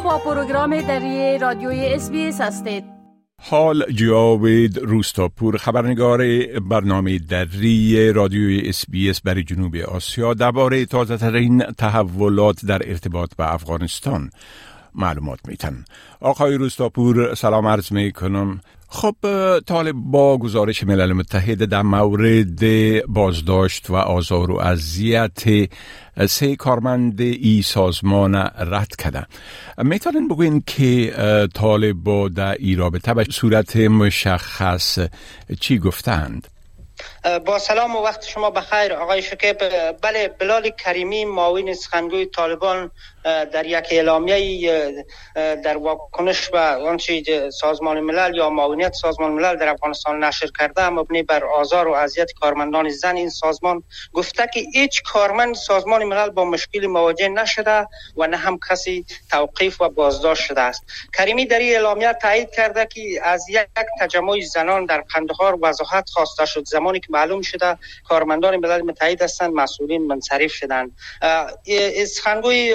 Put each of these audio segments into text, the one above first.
با پروگرام دری رادیوی SBS هستید. حال جاوید روستاپور. خبرنگار برنامه دری رادیوی SBS برای جنوب آسیا درباره تازه ترین تحولات در ارتباط به افغانستان معلومات میتن. آقای روستاپور سلام عرض می کنم خب طالب با گزارش ملل متحد در مورد بازداشت و آزار و اذیت سه کارمند ای سازمان رد کرده می‌تونین بگوین که طالب با در ای رابطه به صورت مشخص چی گفتند؟ با سلام و وقت شما بخیر. آقای شکیب بله بلال کریمی معاون سخنگوی طالبان در یک اعلامیه در واکنش و آنچه سازمان ملل یا معاونیت سازمان ملل در افغانستان نشر کرده. مبنی بر آزار و اذیت کارمندان زن این سازمان گفته که هیچ کارمند سازمان ملل با مشکل مواجه نشده و نه هم کسی توقیف و بازداشت شده است. کریمی در این اعلامیه تایید کرده که از یک تجمع زنان در قندهار وضاحت خواسته شد. زمانی که معلوم شده کارمندان ملل متحد هستند مسئولین منصرف شدند. سخنگوی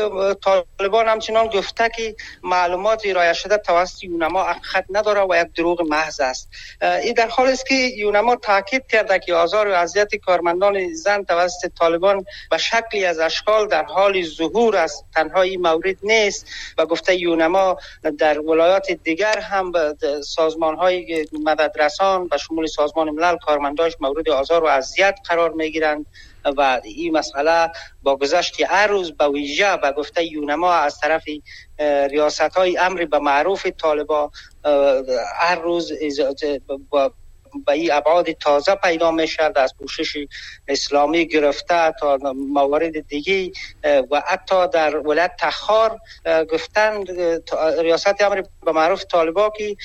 طالبان همچنان گفته که معلومات ارائه شده توسط یونما حقیقت نداره و یک دروغ محض است. این در حال است که یونما تاکید کرده که آزار و اذیت کارمندان زن توسط طالبان به شکلی از اشکال در حال ظهور است. تنها این مورد نیست و گفته یونما در ولایات دیگر هم سازمان های مددرسان و شمول سازمان ملل کارمنداش مورد آزار و اذیت قرار می گیرند و این مسئله با گذشت هر روز به ویژه و گفته یونما از طرف ریاست های امر به معروف طالبا هر روز به این ابعاد تازه پیدا می شد از پوشش اسلامی گرفته تا موارد دیگه و حتی در ولایت تخار گفتن ریاست امر به معروف طالبا که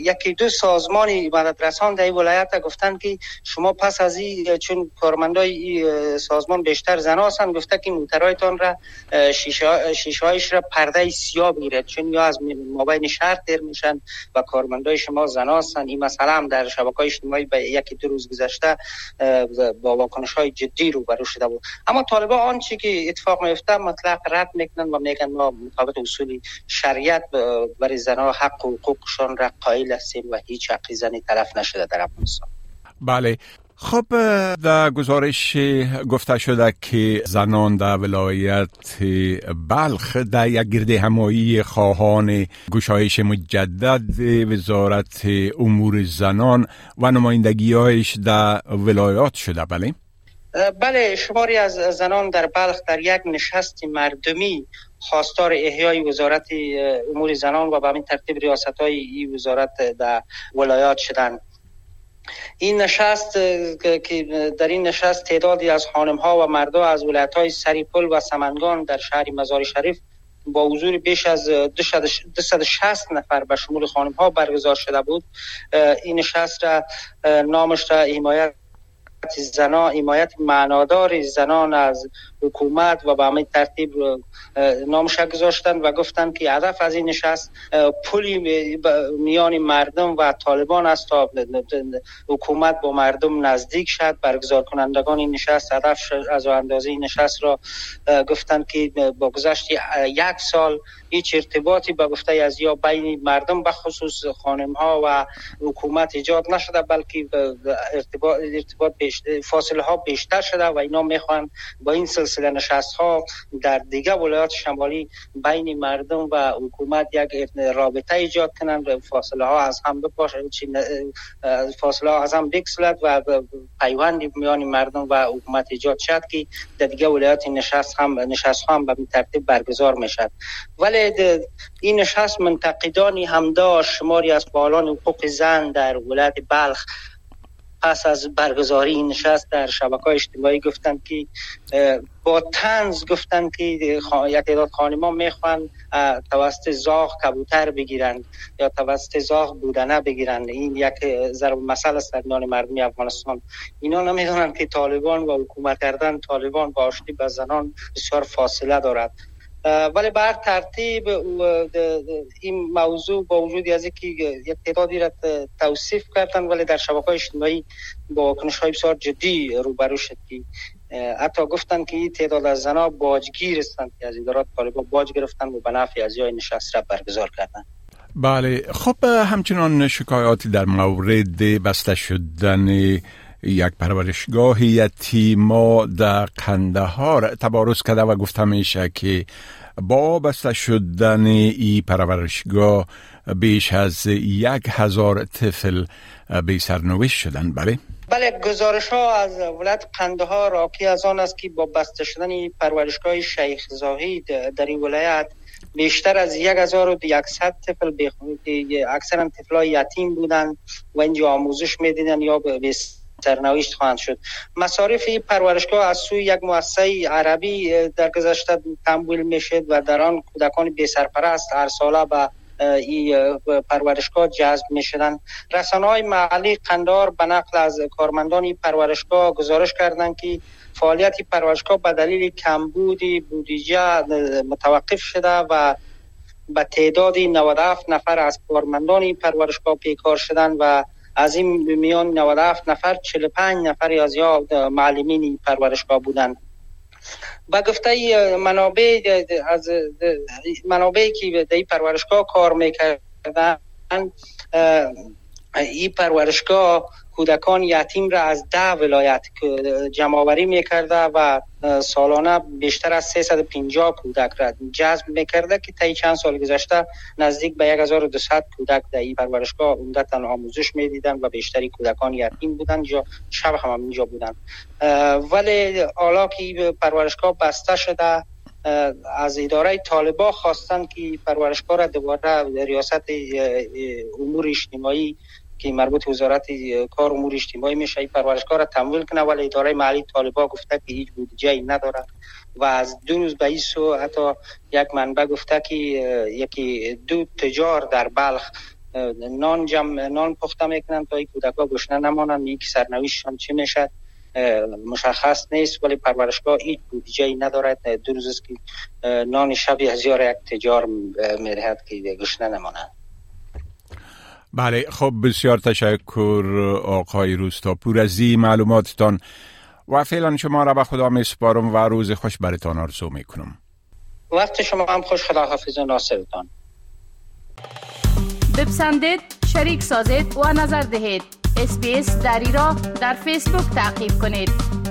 یکی دو سازمانی مددرسان در این ولایت گفتن که شما پس از این چون کارمندای سازمان بیشتر زن هستند گفته که موترایتان را شیشه هایش را پرده سیاه بگیرد چون یا از مابین شهر تیر میشن و کارمندای شما زن هستند. این مسئله هم در شبکه اجتماعی به یکی دو روز گذشته با واکنش های جدی رو شده بود. اما طالبان آنچه که اتفاق میفته مطلق رد می‌کنن و میگن ما مطابق اصول شریعت برای زنها حق و حقوقشان را قائل هستیم و هیچ حقی زنی طرف نشده در افغانستان. بله. خب در گزارش گفته شده که زنان در ولایت بلخ در یک گرده همایی خواهان گشایش مجدد وزارت امور زنان و نمایندگیهایش در ولایات شده بله؟ بله شماری از زنان در بلخ در یک نشست مردمی خواستار احیای وزارت امور زنان و به همین ترتیب ریاست های وزارت در ولایات شدند این نشست که در این نشست تعدادی از خانم ها و مردها از ولایت های سریپل و سمنگان در شهر مزار شریف با حضور بیش از 260 نفر به شمول خانم ها برگزار شده بود. این نشست را نامش را حمایت زنان حمایت معنادار زنان از حکومت و به همین ترتیب نامش گذاشتن و گفتن که هدف از این نشست پلی میان مردم و طالبان است تا حکومت با مردم نزدیک شد. برگزار کنندگان این نشست هدف از اندازه این نشست را گفتن که با گذشت یک سال هیچ ارتباطی به گفته از یا بین مردم به خصوص خانم ها و حکومت ایجاد نشده بلکه ارتباط, ارتباط فاصله ها بیشتر شده و اینا می‌خوان با این سلسله نشست ها در دیگه ولایات شمالی بین مردم و حکومت یک رابطه ایجاد کنند فاصله ها از هم فاصله ها از هم بکسلد و پیوند میان مردم و حکومت ایجاد شد که در دیگه ولایات نشست هم نشست هم به ترتیب برگزار می‌شد. ولی این نشست منتقدانی هم داشت شماری از فعالان حقوق زن در ولایت بلخ پس از برگزاری این نشست در شبکه اجتماعی گفتند که با تنز گفتند که یک تعداد خانما می‌خوان توسط زاغ کبوتر بگیرند یا توسط زاغ بودنه بگیرند. این یک ضرب مسئله است در میان مردمی افغانستان. اینا نمی‌دونند که طالبان و حکومت کردن طالبان با آشتی به زنان بسیار فاصله دارد. ولی بر ترتیب این موضوع با وجودی از اینکه یک تعدادی را توصیف کردن ولی در شبکه اجتماعی با واکنش های بسیار جدی روبرو شد که حتی گفتن که این تعداد از زنها باجگیر هستند که از ادارات طالبان باج گرفتن و به نفع از جای نشست را برگزار کردن. بله. خب همچنان شکایاتی در مورد بسته شدن یک پرورشگاه یتیما در قندهار تبارز کرده و گفته میشه که با بسته شدن ای پرورشگاه بیش از یک هزار طفل به سرنوشت شدن بله؟ بله گزارش ها از ولایت قندهار راکی از آن است که با بسته شدن پرورشگاه شیخ زاهید در این ولایت بیشتر از یک هزار و یکصد طفل اکثرا طفل یتیم بودند و اینجا آموزش می‌دیدن یا به سرنوشت خواهند شد. مصارف پرورشگاه از سوی یک مؤسسه عربی در گذشته تمویل می‌شد و در آن کودکان بی سرپرست هر ساله به ای پرورشگاه جذب می شدن رسانه های محلی قندار به نقل از کارمندان پرورشگاه گزارش کردند که فعالیت پرورشگاه به دلیل کمبودی بودجه متوقف شده و به تعداد 97 نفر از کارمندان پرورشگاه پیکار شدن و از این میان 97 نفر 45 نفر از یا معلمین پرورشگاه بودند با گفته منابع از منابعی که در پرورشگاه کار می‌کردن این پرورشگاه کودکان یتیم را از ده ولایت جمعآوری می‌کرده و سالانه بیشتر از 350 کودک را جذب می‌کرده که طی چند سال گذشته نزدیک به 1200 کودک در این پرورشگاه عمدتا آموزش می‌دیدن و بیشتری کودکان یتیم بودن یا شب هم اینجا بودن ولی حالا که پرورشگاه بسته شده از اداره طالبا خواستن که پرورشگاه را دوباره ریاست امور اجتماعی که مربوط وزارت کار امور اجتماعی میشه. این پرورشگاه را تمویل کنه ولی اداره مالی طالبا گفته که هیچ بودجه ای نداره. و از دو روز به سو حتی یک منبع گفته که یکی دو تجار در بلخ نان جمع نان پخته می‌کنن تا این کودکا گشنه نمانن این که سرنوشتشان چی میشه؟ مشخص نیست ولی پرورشگاه هیچ بودجه ای ندارد دو روز که نان شبی از یک تجار می‌دهد که گشنه نمانند. بله خب بسیار تشکر آقای روستاپور از این معلوماتتان و فعلا شما را به خدا میسپارم و روز خوش برتان آرزو می‌کنم. وقت شما هم خوش خدا حافظ ناصرتان. بپسندید شریک سازید و نظر دهید. اسپیس دری را در فیسبوک تعقیب کنید.